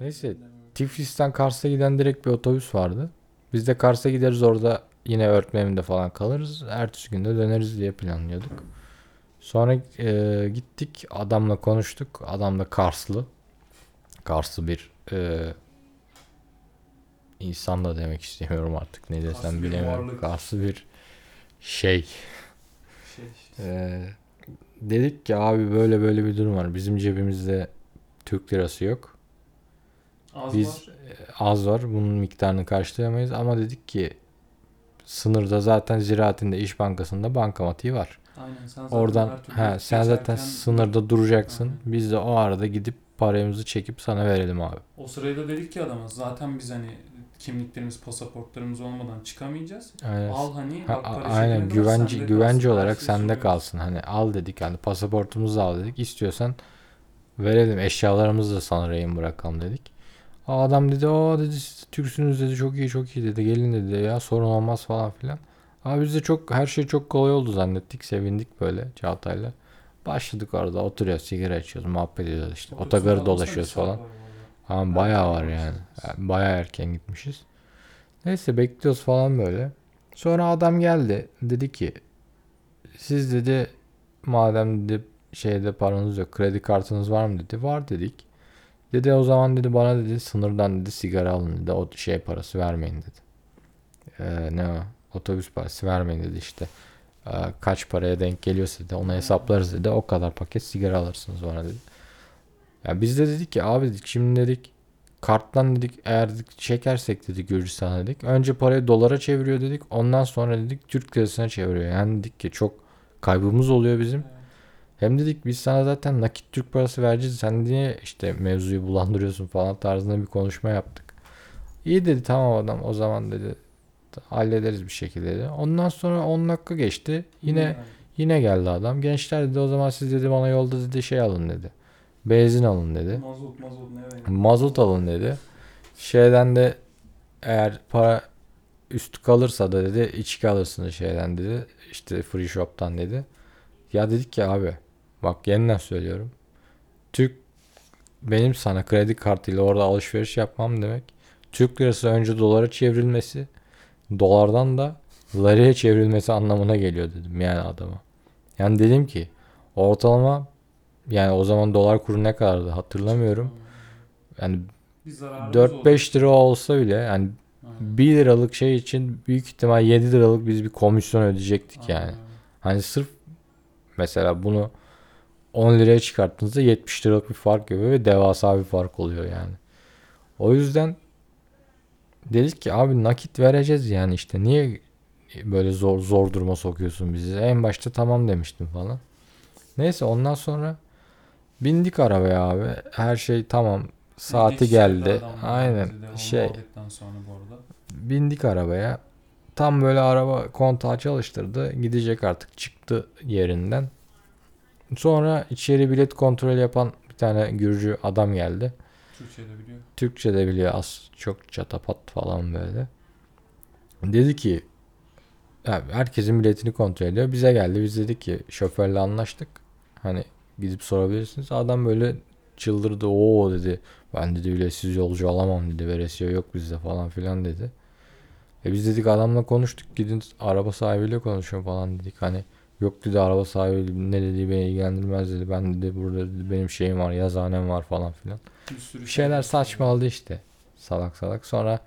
Neyse Tiflis'ten Kars'a giden direkt bir otobüs vardı. Biz de Kars'a gideriz orada yine öğretmenimde falan kalırız. Ertesi günde döneriz diye planlıyorduk. Sonra e, gittik adamla konuştuk. Adam da Karslı. Karslı bir e, insan da demek istemiyorum artık ne Karslı desem bir bilemiyorum. varlık. Karslı bir şey. Şey işte. Ee, dedik ki abi böyle böyle bir durum var. Bizim cebimizde Türk lirası yok. Az Biz var. e, az var. Bunun miktarını karşılayamayız ama dedik ki sınırda zaten ziraatinde İş Bankası'nda bankamatiği var. Aynen sen zaten Oradan he, sen zaten sınırda duracaksın. Aynen. Biz de o arada gidip paramızı çekip sana verelim abi. O sırayı da dedik ki adama zaten biz hani kimliklerimiz, pasaportlarımız olmadan çıkamayacağız. Aynen. Al hani Ha, para aynen güvence güvence kalsın, her olarak şeyi sende kalsın. Hani al dedik hani pasaportumuzu al dedik. İstiyorsan verelim eşyalarımızı da sana rehin bırakalım dedik. Adam dedi o dedi siz Türksünüz dedi çok iyi çok iyi dedi gelin dedi ya sorun olmaz falan filan. Abi biz de çok her şey çok kolay oldu zannettik sevindik böyle Çağatay'la. Başladık orada oturuyoruz sigara içiyoruz muhabbet ediyoruz işte otogarı dolaşıyoruz falan. Ama bayağı var yani. Yani Bayağı erken gitmişiz. Neyse bekliyoruz falan böyle. Sonra adam geldi. Dedi ki siz dedi madem dedi şeyde paranız yok kredi kartınız var mı dedi. Var dedik. Dedi o zaman dedi bana dedi sınırdan dedi sigara alın dedi. O şey parası vermeyin dedi. Ee, ne o? Otobüs parası vermeyin dedi işte. Ee, kaç paraya denk geliyorsa dedi onu hesaplarız dedi. O kadar paket sigara alırsınız bana dedi. Ya biz de dedik ki abi dedik şimdi dedik karttan dedik eğer dedik, çekersek dedik Gürcistan'a dedik. Önce parayı dolara çeviriyor dedik. Ondan sonra dedik Türk lirasına çeviriyor. Yani dedik ki çok kaybımız oluyor bizim. Hem dedik biz sana zaten nakit Türk parası vereceğiz. Sen niye işte mevzuyu bulandırıyorsun falan tarzında bir konuşma yaptık. İyi dedi tamam adam o zaman dedi hallederiz bir şekilde dedi. Ondan sonra 10 dakika geçti. Yine Yani yine geldi adam. Gençler dedi o zaman siz dedi bana yolda dedi şey alın dedi. Benzin alın dedi. Mazot mazot ne verin? Mazot alın dedi. Şeyden de eğer para üstü kalırsa da dedi içki alırsınız şeyden dedi. İşte free shop'tan dedi. Ya dedik ki abi bak yeniden söylüyorum. Türk benim sana kredi kartıyla orada alışveriş yapmam demek. Türk lirası önce dolara çevrilmesi dolardan da liraya çevrilmesi anlamına geliyor dedim yani adama. Yani dedim ki ortalama yani o zaman dolar kuru ne kadardı hatırlamıyorum. Yani Bir zararımız oldu. 4-5 lira olsa bile yani Aynen. 1 liralık şey için büyük ihtimal 7 liralık biz bir komisyon ödeyecektik yani. Aynen. Hani sırf mesela bunu 10 liraya çıkarttığınızda 70 liralık bir fark yapıyor ve devasa bir fark oluyor yani. O yüzden dedik ki abi nakit vereceğiz yani işte niye böyle zor zor duruma sokuyorsun bizi? En başta tamam demiştim falan. Neyse ondan sonra bindik arabaya abi. Her şey tamam. Saati geldi. Aynen şey bindik arabaya. Tam böyle araba kontağı çalıştırdı. Gidecek artık çıktı yerinden. Sonra içeri bilet kontrol yapan bir tane Gürcü adam geldi. Türkçe de biliyor. Türkçe de biliyor az çok çatapat falan böyle. Dedi ki ya herkesin biletini kontrol ediyor. Bize geldi. Biz dedik ki şoförle anlaştık. Hani gidip sorabilirsiniz. Adam böyle çıldırdı. Oo dedi. Ben dedi biletsiz yolcu alamam dedi. Veresiye yok bizde falan filan dedi. E biz dedik adamla konuştuk. Gidin araba sahibiyle konuşun falan dedik. Hani yok dedi araba sahibi ne dediği beni ilgilendirmez dedi. Ben dedi burada dedi, benim şeyim var yazıhanem var falan filan. Bir sürü Bir şey şeyler saçmaladı işte. Salak salak. Sonra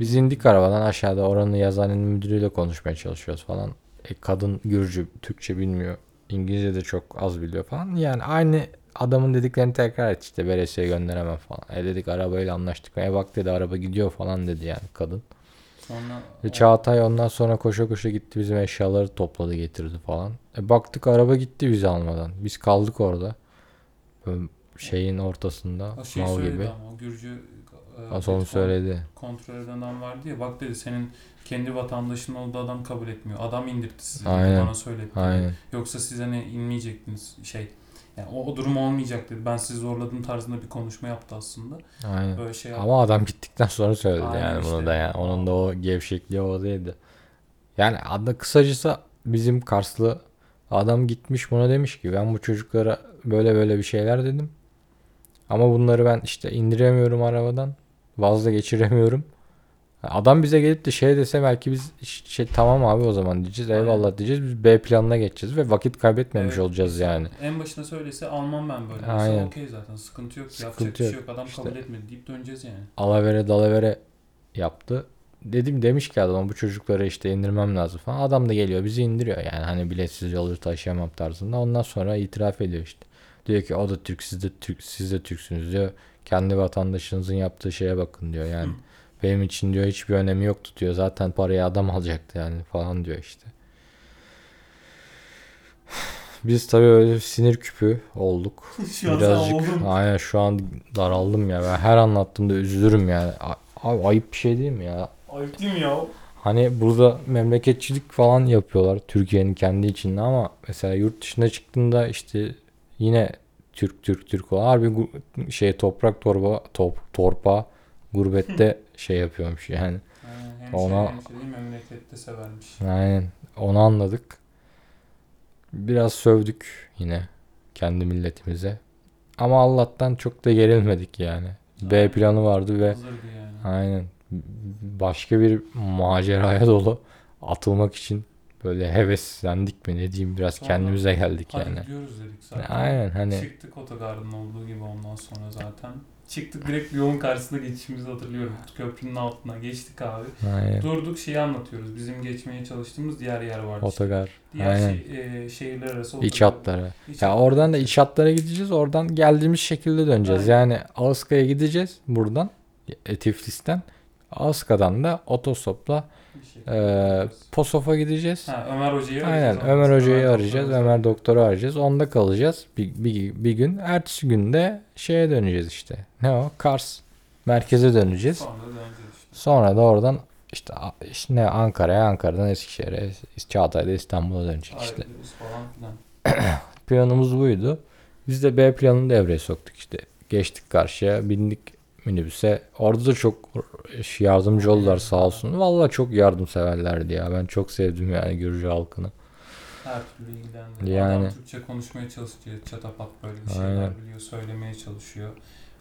biz indik arabadan aşağıda oranın yazıhanenin müdürüyle konuşmaya çalışıyoruz falan. E, kadın Gürcü, Türkçe bilmiyor. İngilizce de çok az biliyor falan. Yani aynı adamın dediklerini tekrar et işte veresiye gönderemem falan. E dedik arabayla anlaştık. E bak dedi araba gidiyor falan dedi yani kadın. Sonra E, Çağatay ondan sonra koşa koşa gitti bizim eşyaları topladı getirdi falan. E, baktık araba gitti bizi almadan. Biz kaldık orada. Böyle şeyin ortasında o şey mal söyledi gibi. ama o Gürcü e, Az onu Bitcoin söyledi. kontrol eden adam vardı ya bak dedi senin kendi vatandaşın olduğu adam kabul etmiyor. Adam indirtti sizi Aynen. bana söyledi. dedi. Aynen. Yoksa siz hani inmeyecektiniz şey. Yani o, o durum olmayacak dedi. Ben sizi zorladım tarzında bir konuşma yaptı aslında. Aynen. Böyle şey yaptı. Ama adam gittikten sonra söyledi Aynen yani bunu işte. da yani. Onun da o gevşekliği o değildi. Yani adı kısacası bizim Karslı adam gitmiş buna demiş ki ben bu çocuklara böyle böyle bir şeyler dedim. Ama bunları ben işte indiremiyorum arabadan. Vazgeçiremiyorum. Adam bize gelip de şey dese belki biz şey tamam abi o zaman diyeceğiz. Aynen. Eyvallah diyeceğiz. Biz B planına geçeceğiz ve vakit kaybetmemiş Evet, olacağız yani. En başına söylese almam ben böyle. Aynen. Okey zaten sıkıntı yok. Sıkıntı Yapacak bir şey yok. yok. Adam İşte. kabul etmedi deyip döneceğiz yani. Alavere dalavere yaptı. Dedim demiş ki adam bu çocukları işte indirmem lazım falan. Adam da geliyor bizi indiriyor yani hani biletsiz yolcu taşıyamam tarzında. Ondan sonra itiraf ediyor işte. Diyor ki o da Türk siz de Türk siz de Türksünüz diyor. Kendi vatandaşınızın yaptığı şeye bakın diyor yani. Hı. Benim için diyor hiçbir önemi yoktu diyor. Zaten parayı adam alacaktı yani falan diyor işte. Biz tabii öyle sinir küpü olduk. Şu Birazcık aynen şu an daraldım ya. Ben her anlattığımda üzülürüm yani. Abi ayıp bir şey değil mi ya? Ayıp değil mi ya? Hani burada memleketçilik falan yapıyorlar Türkiye'nin kendi içinde ama mesela yurt dışına çıktığında işte yine Türk Türk Türk olan harbi şey toprak torba top, torpa gurbette şey yapıyormuş yani. Aynen, hemşire, Ona- hemşireyi memlekette severmiş. Aynen onu anladık. Biraz sövdük yine kendi milletimize. Ama Allah'tan çok da gerilmedik yani. B planı vardı ve Hazırdı yani. aynen başka bir maceraya dolu atılmak için böyle heveslendik mi ne diyeyim biraz Sonra, kendimize geldik Hadi yani. gidiyoruz dedik zaten. Aynen hani Çıktık otogarın olduğu gibi ondan sonra zaten. Çıktık direkt yolun karşısına geçişimizi hatırlıyorum. Köprünün altına geçtik abi. aynen Durduk şeyi anlatıyoruz. Bizim geçmeye çalıştığımız diğer yer vardı. işte. otogar Diğer aynen. şey, e, şehirler arası iç otogar. hatlara. İç Ya hatlara oradan da iç hatlara gideceğiz. Oradan geldiğimiz şekilde döneceğiz. Aynen. Yani Ağızka'ya gideceğiz buradan. e, Tiflis'ten. Ağızka'dan da otostopla şey e. Posof'a gideceğiz. Ha, Ömer Hoca'yı arayacağız. Aynen Ömer Hoca'yı arayacağız. doktoru Ömer Doktor'u arayacağız. Onda kalacağız bir, bir, bir gün. Ertesi günde şeye döneceğiz işte. Ne o? Kars. Merkeze döneceğiz. Sonra döneceğiz işte. Sonra da oradan işte, işte ne Ankara'ya, Ankara'dan Eskişehir'e, Çağatay'da İstanbul'a dönecek işte. Planımız buydu. Biz de B planını devreye soktuk işte. Geçtik karşıya, bindik minibüse. Orada da çok yardımcı oldular sağ olsun. Vallahi çok yardımseverlerdi ya. Ben çok sevdim yani Gürcü halkını. Her türlü ilgilendi. Yani. Adam Türkçe konuşmaya çalışıyor. Çatapat böyle bir şeyler Aynen. biliyor. Söylemeye çalışıyor.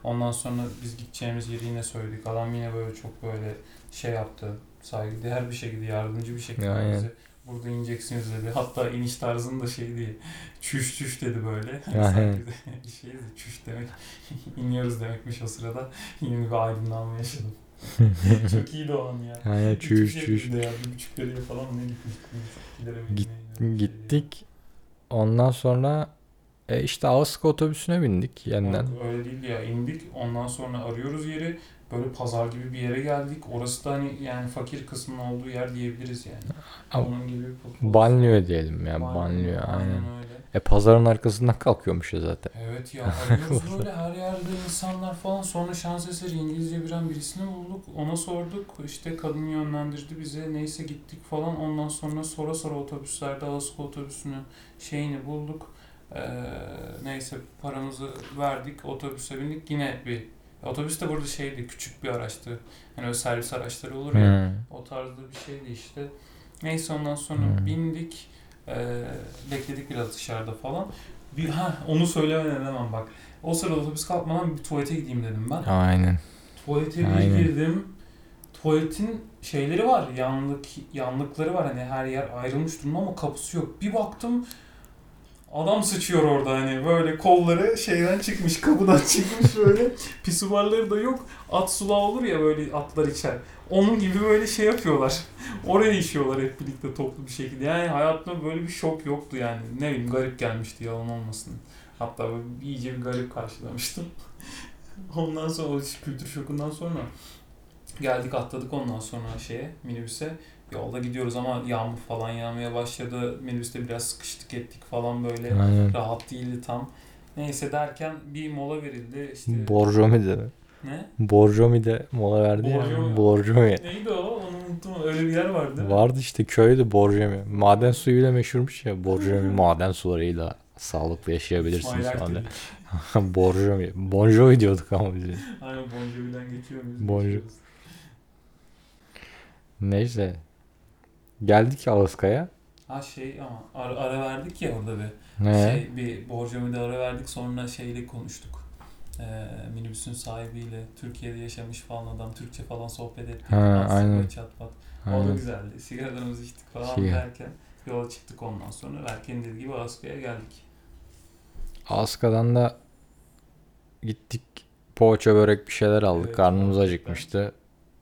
Ondan sonra biz gideceğimiz yeri yine söyledik. Adam yine böyle çok böyle şey yaptı. Saygıdeğer bir şekilde, yardımcı bir şekilde Aynen. bize burada ineceksiniz dedi. Hatta iniş tarzında şey diye çüş çüş dedi böyle. Aynen. Sanki de şey. Çüş demek. iniyoruz demekmiş o sırada. Yeni bir aydınlanma yaşadım. çok iyiydi o an ya. Hiçbir çüş çüş. ya. Bir buçuk liraya falan ne gitmiştik? Git-. Gittik. Ondan sonra e, işte Ağızka otobüsüne bindik yeniden. Yok, öyle değil ya indik ondan sonra arıyoruz yeri böyle pazar gibi bir yere geldik orası da hani yani fakir kısmın olduğu yer diyebiliriz yani. Ama Onun gibi bir. Banlıyor diyelim ya banlıyor aynen. öyle. E pazarın arkasından kalkıyormuş ya zaten. Evet ya arıyoruz böyle her yerde insanlar falan sonra şans eseri İngilizce bilen birisini bulduk ona sorduk işte kadın yönlendirdi bize neyse gittik falan ondan sonra sonra sonra otobüslerde Ağustos otobüsünü şeyini bulduk. Ee, neyse paramızı verdik otobüse bindik yine bir otobüs de burada şeydi küçük bir araçtı hani öyle servis araçları olur ya Hmm. o tarzda bir şeydi işte. Neyse ondan sonra Hmm. bindik. Ee, bekledik biraz dışarıda falan. Bir, ha onu söylemeden hemen bak. O sırada otobüs kalkmadan bir tuvalete gideyim dedim ben. Aynen. Tuvalete bir Aynen. girdim. Tuvaletin şeyleri var. Yanlık yanlıkları var hani her yer ayrılmış durumda ama kapısı yok. Bir baktım adam sıçıyor orada hani böyle kolları şeyden çıkmış kapıdan çıkmış böyle. Pisuvarları da yok. At sulağı olur ya böyle atlar içer. Onun gibi böyle şey yapıyorlar. Oraya işiyorlar hep birlikte toplu bir şekilde. Yani hayatımda böyle bir şok yoktu yani. Ne bileyim garip gelmişti yalan olmasın. Hatta böyle iyice bir garip karşılamıştım. Ondan sonra o kültür şokundan sonra geldik atladık ondan sonra şeye minibüse yolda gidiyoruz ama yağmur falan yağmaya başladı minibüste biraz sıkıştık ettik falan böyle Aynen. rahat değildi tam. Neyse derken bir mola verildi işte. Borjomi'de mi? ne? Borjomi'de mola verdi Borjomi. ya. Borjomi. Neydi o? Onu unuttum. Öyle bir yer vardı. Vardı işte köydü Borjomi. Maden suyuyla meşhurmuş ya. Borjomi maden sularıyla sağlıklı yaşayabilirsiniz falan. Borjomi. Bon Jovi diyorduk ama biz. Aynen Bon Jovi'den geçiyor muyuz? Bon Jovi. Geçiyoruz. Neyse. Geldik Alaska'ya. Ha şey ama ara, ara verdik ya orada bir. Ne? Şey bir Bon Jovi'de ara verdik sonra şeyle konuştuk. Ee, minibüsün sahibiyle Türkiye'de yaşamış falan adam Türkçe falan sohbet ettik. Ha, Aslında aynen. çat pat. O da güzeldi. Sigaralarımızı içtik falan Sigara. derken yola çıktık ondan sonra. Berke'nin dediği gibi Aska'ya geldik. Aska'dan da gittik poğaça börek bir şeyler aldık. Evet, Karnımız acıkmıştı.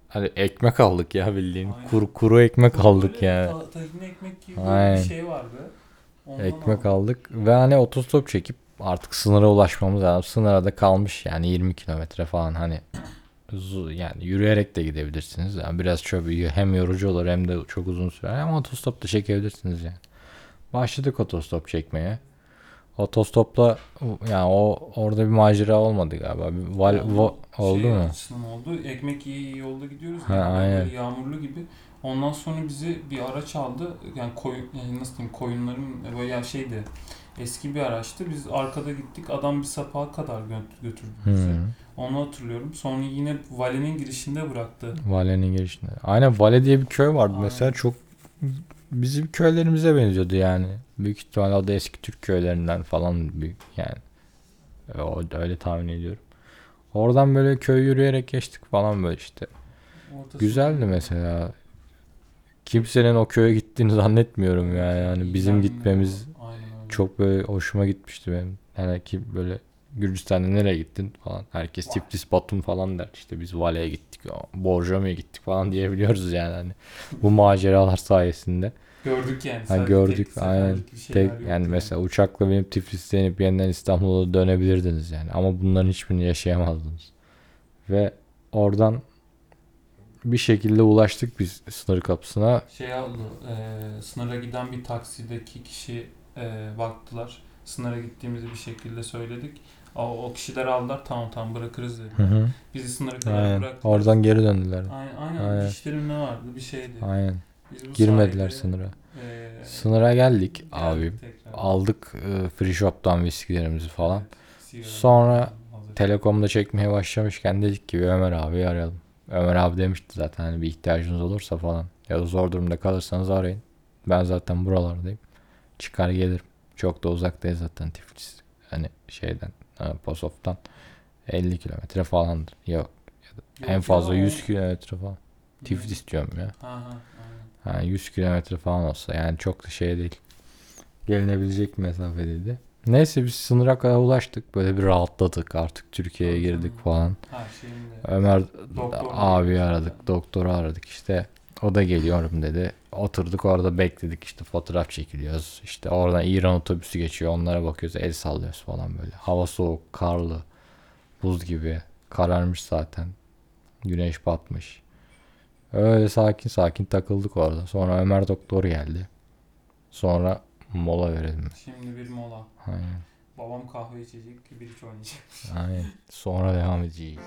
Hani ekmek aldık ya bildiğin. Aynen. Kuru, kuru ekmek aldık Böyle yani. ta- Tahin ekmek gibi Aynen. bir şey vardı. Ondan Ekmek aldık. aldık ve hani otostop çekip artık sınıra ulaşmamız lazım. Sınıra da kalmış yani 20 kilometre falan hani yani yürüyerek de gidebilirsiniz. Yani biraz çok hem yorucu olur hem de çok uzun sürer ama otostop da çekebilirsiniz yani. Başladık otostop çekmeye. Otostopla yani o orada bir macera olmadı galiba. Bir val, vo- oldu şey mu? açısından oldu. Ekmek iyi yolda gidiyoruz. Ha, yani aynen. yağmurlu gibi. Ondan sonra bizi bir araç aldı. Yani koyun yani nasıl diyeyim koyunların böyle şeydi. Eski bir araçtı. Biz arkada gittik. Adam bir sapağa kadar gö- götürdü bizi. Hmm. Onu hatırlıyorum. Sonra yine valenin girişinde bıraktı. Vale'nin girişinde. Aynen Vale diye bir köy vardı Aynen. mesela çok bizim köylerimize benziyordu yani. Büyük ihtimalle o da eski Türk köylerinden falan büyük yani. O, öyle tahmin ediyorum. Oradan böyle köy yürüyerek geçtik falan böyle işte. Ortası- Güzeldi mesela. Kimsenin o köye gittiğini zannetmiyorum ya. Yani bizim gitmemiz çok böyle hoşuma gitmişti benim. Yani ki böyle Gürcistan'da nereye gittin falan. Herkes Tiflis Batum falan der. İşte biz Vale'ye gittik. Borjoma'ya gittik falan diyebiliyoruz yani. Hani bu maceralar sayesinde. Gördük yani. Ha, gördük, tek aynen. Tek yok yani mesela uçakla benim Tiflis'te inip yeniden İstanbul'a dönebilirdiniz yani. Ama bunların hiçbirini yaşayamazdınız. Ve oradan bir şekilde ulaştık biz sınır kapısına. Şey aldı, e, sınıra giden bir taksideki kişi e, baktılar. Sınıra gittiğimizi bir şekilde söyledik. O, o kişiler aldılar tamam tamam bırakırız dedi. Hı hı. Bizi sınıra kadar Aynen. bıraktılar. Oradan geri döndüler. Aynen, aynen, Aynen. dişlerim ne vardı bir şeydi. Aynen. Biz Girmediler sayede, sınıra. e, Sınıra geldik geldik abi. tekrar. Aldık e, free shop'tan viskilerimizi falan. Evet, Sonra. Telekom'da çekmeye başlamışken dedik ki Ömer abi arayalım. Ömer abi demişti zaten hani bir ihtiyacınız olursa falan ya da zor durumda kalırsanız arayın. Ben zaten buralardayım. Çıkar gelirim. Çok da uzak değil zaten Tiflis. Hani şeyden ha, Posof'tan 50 kilometre falandır. Yok Yok en ya, fazla o- 100 kilometre falan. Tiflis diyorum ya. Ha, ha, aynen. Ha, 100 kilometre falan olsa yani çok da şey değil. Gelinebilecek bir mesafedeydi. Neyse biz sınıra kadar ulaştık. Böyle bir rahatladık artık Türkiye'ye girdik falan. Ömer Doktor abi geliyor aradık, doktoru aradık işte. O da geliyorum dedi. Oturduk orada bekledik işte fotoğraf çekiliyoruz. İşte oradan İran otobüsü geçiyor onlara bakıyoruz el sallıyoruz falan böyle. Hava soğuk, karlı, buz gibi. Kararmış zaten. Güneş batmış. Öyle sakin sakin takıldık orada. Sonra Ömer doktor geldi. Sonra mola verelim. Şimdi bir mola. Aynen. Babam kahve içecek, bir iç oynayacak. Aynen. Sonra devam edeceğiz.